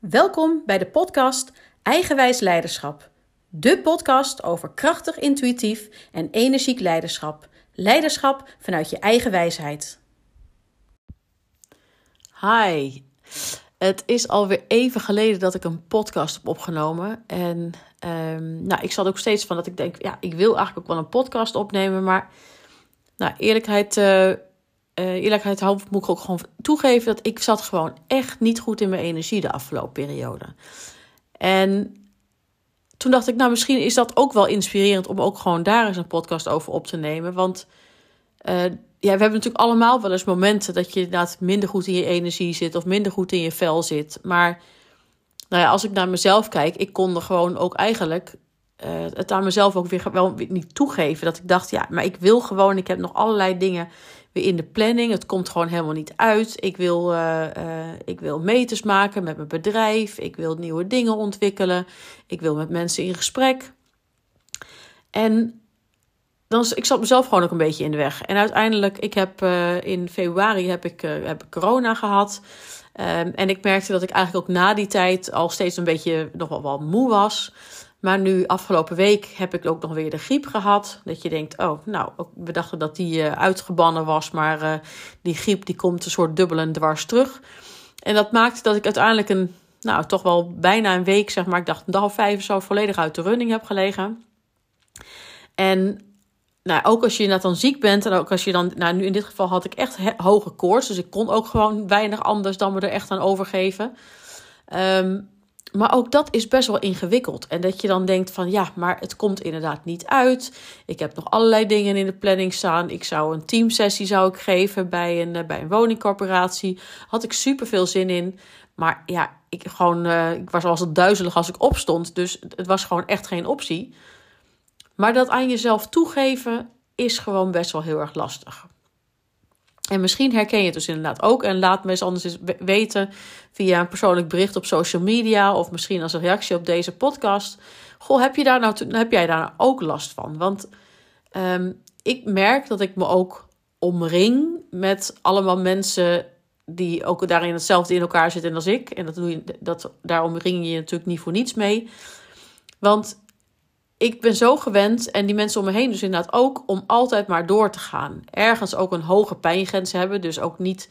Welkom bij de podcast Eigenwijs Leiderschap. De podcast over krachtig, intuïtief en energiek leiderschap. Leiderschap vanuit je eigen wijsheid. Hi, het is alweer even geleden dat ik een podcast heb opgenomen. En um, nou, ik zat ook steeds van dat ik denk, ja, ik wil eigenlijk ook wel een podcast opnemen. Maar nou, eerlijkheid, uh, uh, eerlijkheid moet ik ook gewoon toegeven dat ik zat gewoon echt niet goed in mijn energie de afgelopen periode. En toen dacht ik, nou, misschien is dat ook wel inspirerend om ook gewoon daar eens een podcast over op te nemen. Want uh, ja, we hebben natuurlijk allemaal wel eens momenten dat je inderdaad minder goed in je energie zit of minder goed in je vel zit. Maar nou ja, als ik naar mezelf kijk, ik kon er gewoon ook eigenlijk uh, het aan mezelf ook weer wel niet toegeven. Dat ik dacht, ja, maar ik wil gewoon, ik heb nog allerlei dingen weer in de planning. Het komt gewoon helemaal niet uit. Ik wil, uh, ik wil meters maken met mijn bedrijf. Ik wil nieuwe dingen ontwikkelen. Ik wil met mensen in gesprek. En dan, ik zat mezelf gewoon ook een beetje in de weg. En uiteindelijk, ik heb in februari heb ik, heb corona gehad. Um, en ik merkte dat ik eigenlijk ook na die tijd al steeds een beetje nog wel wat moe was. Maar nu, afgelopen week, heb ik ook nog weer de griep gehad. Dat je denkt, oh, nou, we dachten dat die uh, uitgebannen was. Maar die griep die komt een soort dubbel en dwars terug. En dat maakte dat ik uiteindelijk een, nou, toch wel bijna een week, zeg maar, ik dacht een dag of vijf zo, volledig uit de running heb gelegen. En nou, ook als je inderdaad dan ziek bent en ook als je dan, nou nu in dit geval had ik echt hoge koorts, dus ik kon ook gewoon weinig anders dan me er echt aan overgeven. Um, maar ook dat is best wel ingewikkeld. En dat je dan denkt van ja, maar het komt inderdaad niet uit. Ik heb nog allerlei dingen in de planning staan. Ik zou een teamsessie zou ik geven bij een, eh, bij een woningcorporatie. Had ik super veel zin in. Maar ja, ik, gewoon, uh, ik was als het duizelig als ik opstond. Dus het was gewoon echt geen optie. Maar dat aan jezelf toegeven is gewoon best wel heel erg lastig. En misschien herken je het dus inderdaad ook. En laat me eens anders eens weten via een persoonlijk bericht op social media. Of misschien als een reactie op deze podcast. Goh, heb, je daar nou, heb jij daar nou ook last van? Want um, ik merk dat ik me ook omring met allemaal mensen die ook daarin hetzelfde in elkaar zitten als ik. En dat doe je, dat, daar omring je je natuurlijk niet voor niets mee. Want ik ben zo gewend, en die mensen om me heen dus inderdaad ook, om altijd maar door te gaan. Ergens ook een hoge pijngrens hebben, dus ook niet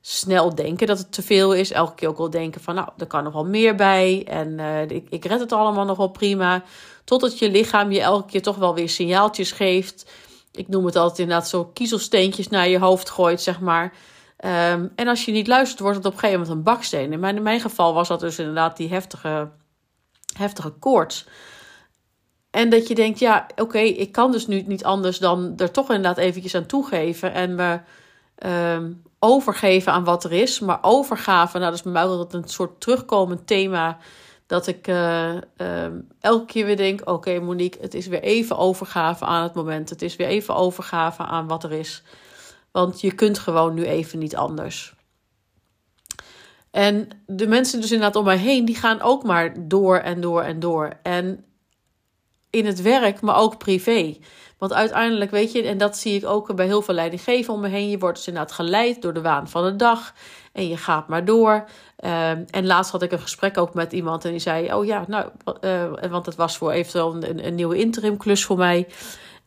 snel denken dat het te veel is. Elke keer ook wel denken van, nou, er kan nog wel meer bij en uh, ik, ik red het allemaal nog wel prima. Totdat je lichaam je elke keer toch wel weer signaaltjes geeft. Ik noem het altijd inderdaad zo kiezelsteentjes naar je hoofd gooit, zeg maar. Um, en als je niet luistert, wordt het op een gegeven moment een baksteen. In mijn, in mijn geval was dat dus inderdaad die heftige, heftige koorts. En dat je denkt, ja, oké, ik kan dus nu niet anders dan er toch inderdaad eventjes aan toegeven en me um, overgeven aan wat er is. Maar overgave, nou, dat is bij mij altijd een soort terugkomend thema. Dat ik uh, um, elke keer weer denk: oké, Monique, het is weer even overgave aan het moment. Het is weer even overgave aan wat er is. Want je kunt gewoon nu even niet anders. En de mensen dus inderdaad om mij heen, die gaan ook maar door en door en door. En in het werk, maar ook privé. Want uiteindelijk, weet je, en dat zie ik ook bij heel veel leidinggeven om me heen. Je wordt dus inderdaad geleid door de waan van de dag. En je gaat maar door. Um, en laatst had ik een gesprek ook met iemand en die zei: Oh ja, nou, uh, want het was voor eventueel een, een nieuwe interimklus voor mij.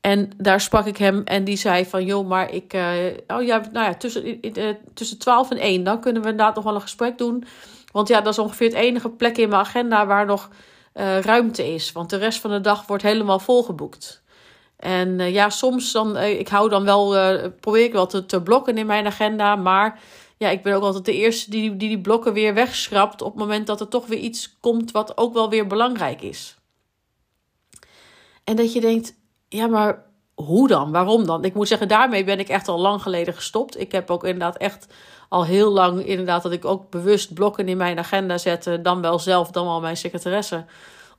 En daar sprak ik hem en die zei van, joh, maar ik, uh, oh ja, nou ja, tussen, uh, tussen 12 en 1, dan kunnen we inderdaad nog wel een gesprek doen. Want ja, dat is ongeveer het enige plek in mijn agenda waar nog uh, ruimte is. Want de rest van de dag wordt helemaal volgeboekt. En uh, ja, soms dan, uh, ik hou dan wel, probeer ik wel te, te, blokken in mijn agenda. Maar ja, ik ben ook altijd de eerste die die, die blokken weer wegschrapt. op het moment dat er toch weer iets komt wat ook wel weer belangrijk is. En dat je denkt, ja, maar hoe dan? Waarom dan? Ik moet zeggen, daarmee ben ik echt al lang geleden gestopt. Ik heb ook inderdaad echt al heel lang inderdaad dat ik ook bewust blokken in mijn agenda zette. Dan wel zelf, dan wel mijn secretaresse.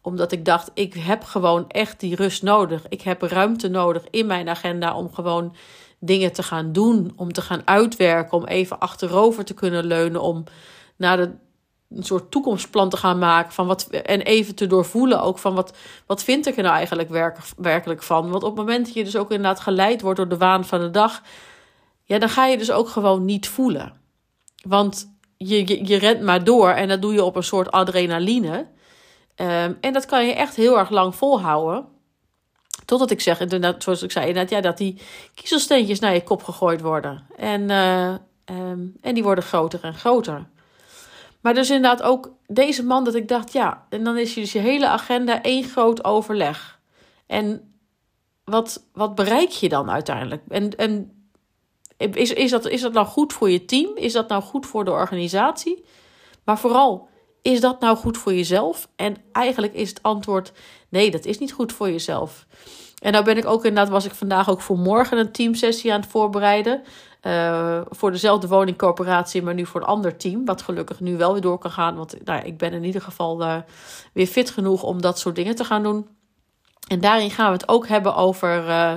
Omdat ik dacht, ik heb gewoon echt die rust nodig. Ik heb ruimte nodig in mijn agenda om gewoon dingen te gaan doen. Om te gaan uitwerken. Om even achterover te kunnen leunen. Om naar een soort toekomstplan te gaan maken. Van wat, en even te doorvoelen ook van wat, wat vind ik er nou eigenlijk werk, werkelijk van. Want op het moment dat je dus ook inderdaad geleid wordt door de waan van de dag. Ja, dan ga je dus ook gewoon niet voelen. Want je, je, je rent maar door en dat doe je op een soort adrenaline. Ehm, en dat kan je echt heel erg lang volhouden. Totdat ik zeg, inderdaad, zoals ik zei, inderdaad, ja, dat die kiezelsteentjes naar je kop gegooid worden. En, uh, um, en die worden groter en groter. Maar dus inderdaad ook deze man dat ik dacht, ja, en dan is je dus je hele agenda één groot overleg. En wat, wat bereik je dan uiteindelijk? En, en is, is, dat, is dat nou goed voor je team? Is dat nou goed voor de organisatie? Maar vooral, is dat nou goed voor jezelf? En eigenlijk is het antwoord: nee, dat is niet goed voor jezelf. En nou ben ik ook inderdaad, was ik vandaag ook voor morgen een teamsessie aan het voorbereiden. Uh, voor dezelfde woningcorporatie, maar nu voor een ander team. Wat gelukkig nu wel weer door kan gaan. Want nou, ik ben in ieder geval uh, weer fit genoeg om dat soort dingen te gaan doen. En daarin gaan we het ook hebben over uh,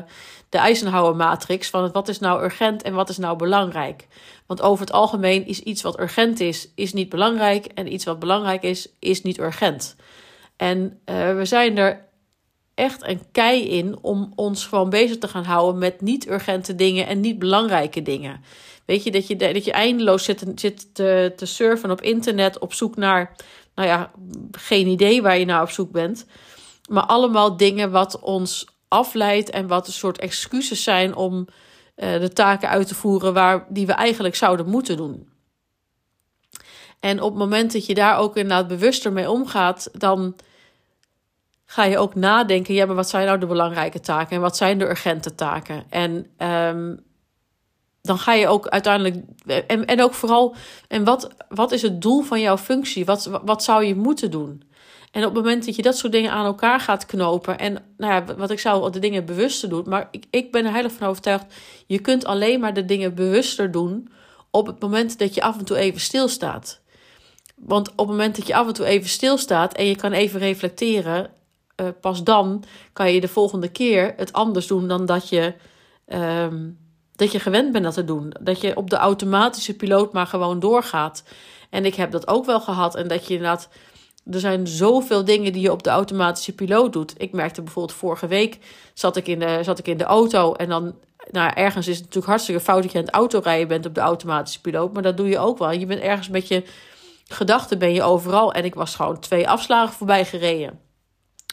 de Eisenhower-matrix. Van wat is nou urgent en wat is nou belangrijk. Want over het algemeen is iets wat urgent is, is niet belangrijk. En iets wat belangrijk is, is niet urgent. En we zijn er echt een kei in om ons gewoon bezig te gaan houden met niet urgente dingen en niet belangrijke dingen. Weet je, dat je, dat je eindeloos zit, zit te, te surfen op internet op zoek naar, nou ja, geen idee waar je naar op zoek bent. Maar allemaal dingen wat ons afleidt en wat een soort excuses zijn om uh, de taken uit te voeren waar, die we eigenlijk zouden moeten doen. En op het moment dat je daar ook inderdaad bewuster mee omgaat, dan ga je ook nadenken, ja, maar wat zijn nou de belangrijke taken en wat zijn de urgente taken? En um, dan ga je ook uiteindelijk, en, en ook vooral, en wat, wat is het doel van jouw functie? Wat, wat zou je moeten doen? En op het moment dat je dat soort dingen aan elkaar gaat knopen, en nou ja, wat ik zou, de dingen bewuster doen, maar ik, ik ben er heilig van overtuigd, je kunt alleen maar de dingen bewuster doen op het moment dat je af en toe even stilstaat. Want op het moment dat je af en toe even stilstaat en je kan even reflecteren, uh, pas dan kan je de volgende keer het anders doen dan dat je, um, dat je gewend bent dat te doen. Dat je op de automatische piloot maar gewoon doorgaat. En ik heb dat ook wel gehad. En dat je inderdaad. Er zijn zoveel dingen die je op de automatische piloot doet. Ik merkte bijvoorbeeld vorige week zat ik in de, zat ik in de auto. En dan, nou, ergens is het natuurlijk hartstikke fout dat je aan het autorijden bent op de automatische piloot. Maar dat doe je ook wel. Je bent ergens met je gedachten ben je overal. En ik was gewoon twee afslagen voorbij gereden.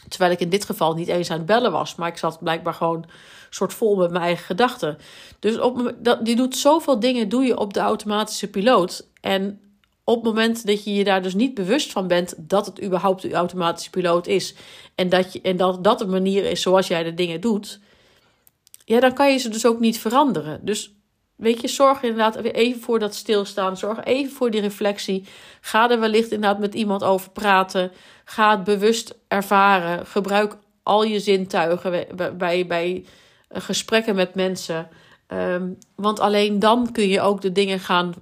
Terwijl ik in dit geval niet eens aan het bellen was, maar ik zat blijkbaar gewoon soort vol met mijn eigen gedachten. Dus op, dat, die doet zoveel dingen, doe je op de automatische piloot. En op het moment dat je je daar dus niet bewust van bent dat het überhaupt de automatische piloot is. En dat, je, en dat dat de manier is zoals jij de dingen doet. Ja, dan kan je ze dus ook niet veranderen. Dus weet je, zorg inderdaad even voor dat stilstaan. Zorg even voor die reflectie. Ga er wellicht inderdaad met iemand over praten. Ga het bewust ervaren. Gebruik al je zintuigen bij, bij, bij gesprekken met mensen. Um, want alleen dan kun je ook de dingen gaan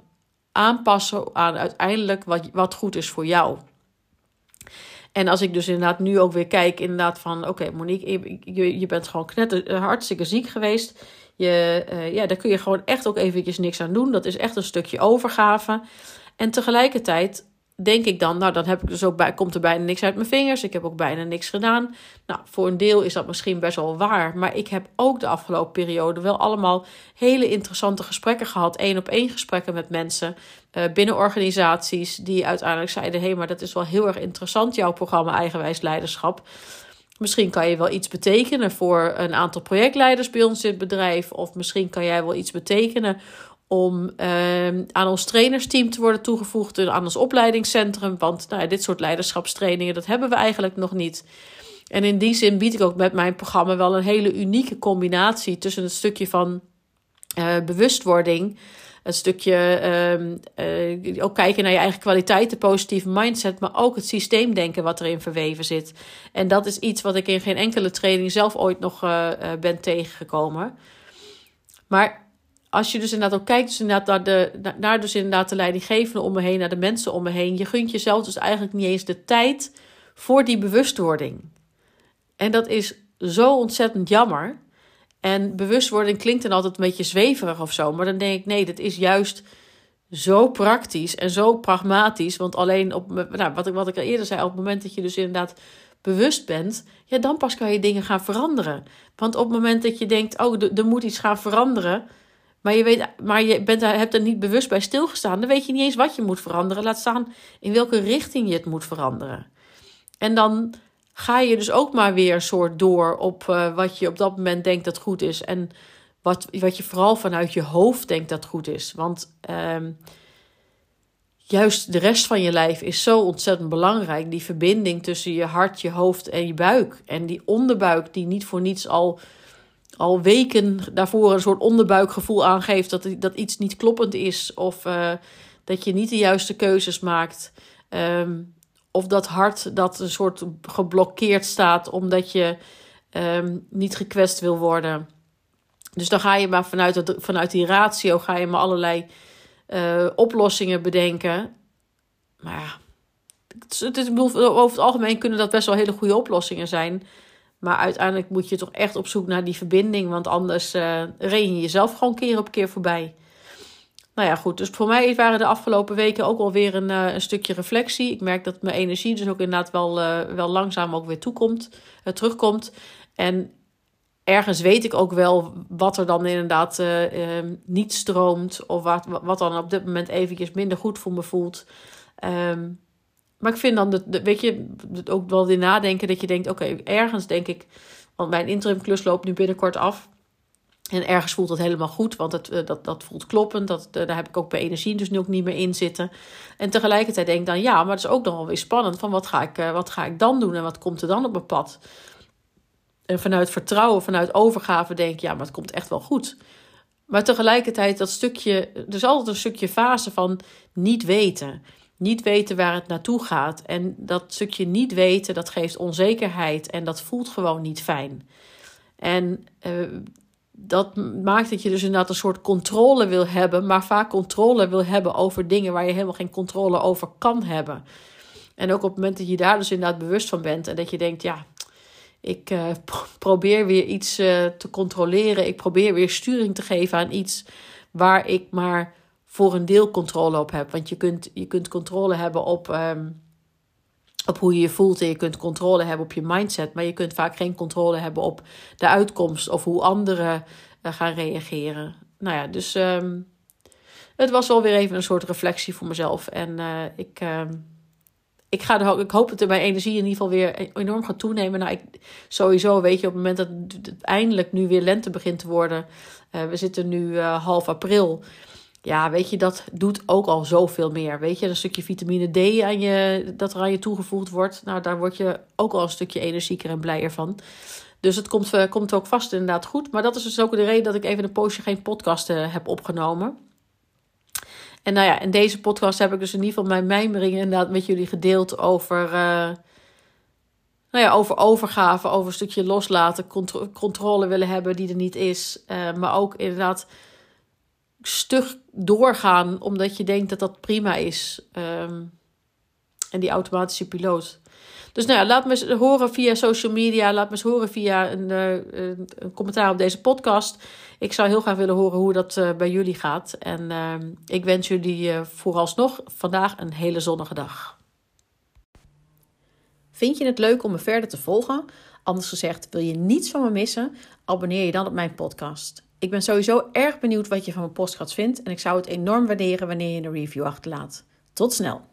aanpassen aan uiteindelijk wat, wat goed is voor jou. En als ik dus inderdaad nu ook weer kijk, inderdaad van oké, Monique, je, je bent gewoon knetter, eh, hartstikke ziek geweest. Je, uh, ja, daar kun je gewoon echt ook eventjes niks aan doen. Dat is echt een stukje overgave. En tegelijkertijd denk ik dan, nou dan heb ik dus ook bij, komt er bijna niks uit mijn vingers. Ik heb ook bijna niks gedaan. Nou, voor een deel is dat misschien best wel waar. Maar ik heb ook de afgelopen periode wel allemaal hele interessante gesprekken gehad. één op één gesprekken met mensen uh, binnen organisaties. Die uiteindelijk zeiden, hé, hey, maar dat is wel heel erg interessant, jouw programma Eigenwijs Leiderschap. Misschien kan je wel iets betekenen voor een aantal projectleiders bij ons in het bedrijf. Of misschien kan jij wel iets betekenen om uh, aan ons trainersteam te worden toegevoegd, aan ons opleidingscentrum. Want nou, dit soort leiderschapstrainingen, dat hebben we eigenlijk nog niet. En in die zin bied ik ook met mijn programma wel een hele unieke combinatie tussen het stukje van uh, bewustwording, een stukje uh, uh, ook kijken naar je eigen kwaliteiten, positieve mindset, maar ook het systeemdenken wat erin verweven zit. En dat is iets wat ik in geen enkele training zelf ooit nog ben tegengekomen. Maar als je dus inderdaad ook kijkt, dus inderdaad naar, de, naar dus inderdaad de leidinggevende om me heen, naar de mensen om me heen. Je gunt jezelf dus eigenlijk niet eens de tijd voor die bewustwording. En dat is zo ontzettend jammer. En bewustwording klinkt dan altijd een beetje zweverig of zo. Maar dan denk ik, nee, dat is juist zo praktisch en zo pragmatisch. Want alleen op, nou, wat, ik, wat ik al eerder zei, op het moment dat je dus inderdaad bewust bent, ja, dan pas kan je dingen gaan veranderen. Want op het moment dat je denkt, oh, er moet iets gaan veranderen, Maar je, weet, maar je bent, hebt er niet bewust bij stilgestaan. Dan weet je niet eens wat je moet veranderen. Laat staan in welke richting je het moet veranderen. En dan ga je dus ook maar weer een soort door op uh, wat je op dat moment denkt dat goed is. En wat, wat je vooral vanuit je hoofd denkt dat goed is. Want um, juist de rest van je lijf is zo ontzettend belangrijk. Die verbinding tussen je hart, je hoofd en je buik. En die onderbuik die niet voor niets al, al weken daarvoor een soort onderbuikgevoel aangeeft dat, dat iets niet kloppend is. Of uh, dat je niet de juiste keuzes maakt. Um, of dat hart dat een soort geblokkeerd staat omdat je um, niet gekwetst wil worden. Dus dan ga je maar vanuit, het, vanuit die ratio ga je maar allerlei uh, oplossingen bedenken. Maar ja, het, is, over het algemeen kunnen dat best wel hele goede oplossingen zijn. Maar uiteindelijk moet je toch echt op zoek naar die verbinding. Want anders uh, je jezelf gewoon keer op keer voorbij. Nou ja, goed. Dus voor mij waren de afgelopen weken ook alweer een, uh, een stukje reflectie. Ik merk dat mijn energie dus ook inderdaad wel, uh, wel langzaam ook weer toekomt, terugkomt. En ergens weet ik ook wel wat er dan inderdaad ehm, niet stroomt. Of wat, wat dan op dit moment eventjes minder goed voor me voelt. Um, maar ik vind dan, de, weet je, ook wel weer nadenken dat je denkt... Oké, ergens denk ik... Want mijn interim klus loopt nu binnenkort af... En ergens voelt het helemaal goed, want het, eh, dat, dat voelt kloppend. Dat, eh, daar heb ik ook bij energie dus nu ook niet meer in zitten. En tegelijkertijd denk ik dan, ja, maar het is ook nog wel weer spannend. Van wat ga, ik, eh, wat ga ik dan doen en wat komt er dan op mijn pad? En vanuit vertrouwen, vanuit overgave denk ik, ja, maar het komt echt wel goed. Maar tegelijkertijd dat stukje, er is altijd een stukje fase van niet weten. Niet weten waar het naartoe gaat. En dat stukje niet weten, dat geeft onzekerheid en dat voelt gewoon niet fijn. En dat maakt dat je dus inderdaad een soort controle wil hebben, maar vaak controle wil hebben over dingen waar je helemaal geen controle over kan hebben. En ook op het moment dat je daar dus inderdaad bewust van bent en dat je denkt, ja, ik uh, probeer weer iets uh, te controleren, ik probeer weer sturing te geven aan iets waar ik maar voor een deel controle op heb. Want je kunt, je kunt controle hebben op. Um, op hoe je je voelt en je kunt controle hebben op je mindset, maar je kunt vaak geen controle hebben op de uitkomst of hoe anderen uh, gaan reageren. Nou ja, dus um, het was wel weer even een soort reflectie voor mezelf. En uh, ik, uh, ik, ga er, ik hoop dat mijn energie in ieder geval weer enorm gaat toenemen. Nou, ik, sowieso weet je, op het moment dat het eindelijk nu weer lente begint te worden. Uh, we zitten nu half april. Ja, weet je, dat doet ook al zoveel meer. Weet je, een stukje vitamine D aan je, dat er aan je toegevoegd wordt. Nou, daar word je ook al een stukje energieker en blijer van. Dus het komt, uh, komt ook vast inderdaad goed. Maar dat is dus ook de reden dat ik even een poosje geen podcast uh, heb opgenomen. En nou ja, in deze podcast heb ik dus in ieder geval mijn mijmeringen inderdaad met jullie gedeeld over... Uh, nou ja, over overgave, over een stukje loslaten, contro controle willen hebben die er niet is. maar ook inderdaad stug doorgaan omdat je denkt dat dat prima is. Um, en die automatische piloot. Dus nou ja, laat me eens horen via social media. Laat me eens horen via een, uh, een commentaar op deze podcast. Ik zou heel graag willen horen hoe dat uh, bij jullie gaat. En uh, ik wens jullie uh, vooralsnog vandaag een hele zonnige dag. Vind je het leuk om me verder te volgen? Anders gezegd, wil je niets van me missen? Abonneer je dan op mijn podcast. Ik ben sowieso erg benieuwd wat je van mijn podcast vindt en ik zou het enorm waarderen wanneer je een review achterlaat. Tot snel!